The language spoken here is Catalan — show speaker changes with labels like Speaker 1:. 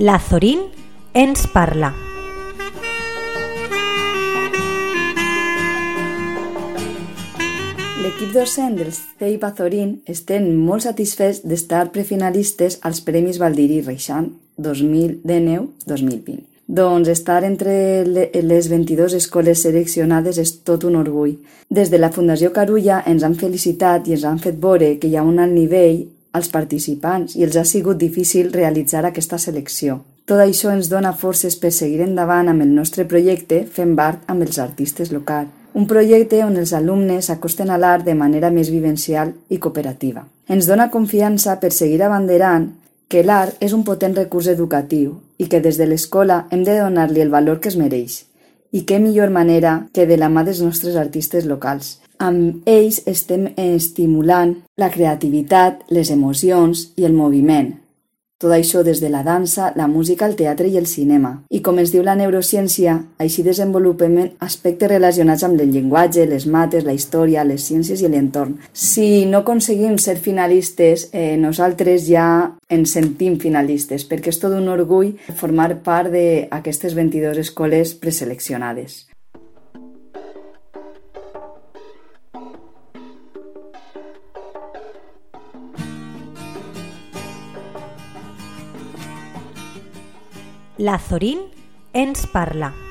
Speaker 1: La Zorín ens parla.
Speaker 2: L'equip docent del CEIP Azorín estem molt satisfets d'estar prefinalistes als Premis Valdirí Reixant 2019-2020. Doncs estar entre les 22 escoles seleccionades és tot un orgull. Des de la Fundació Carulla ens han felicitat i ens han fet veure que hi ha un alt nivell als participants i els ha sigut difícil realitzar aquesta selecció. Tot això ens dona forces per seguir endavant amb el nostre projecte fent art amb els artistes locals un projecte on els alumnes s'acosten a l'art de manera més vivencial i cooperativa. Ens dona confiança per seguir abanderant que l'art és un potent recurs educatiu i que des de l'escola hem de donar-li el valor que es mereix. I què millor manera que de la mà dels nostres artistes locals. Amb ells estem estimulant la creativitat, les emocions i el moviment, tot això des de la dansa, la música, el teatre i el cinema. I com es diu la neurociència, així desenvolupem aspectes relacionats amb el llenguatge, les mates, la història, les ciències i l'entorn. Si no aconseguim ser finalistes, eh, nosaltres ja ens sentim finalistes, perquè és tot un orgull formar part d'aquestes 22 escoles preseleccionades.
Speaker 1: La Zorín ens parla.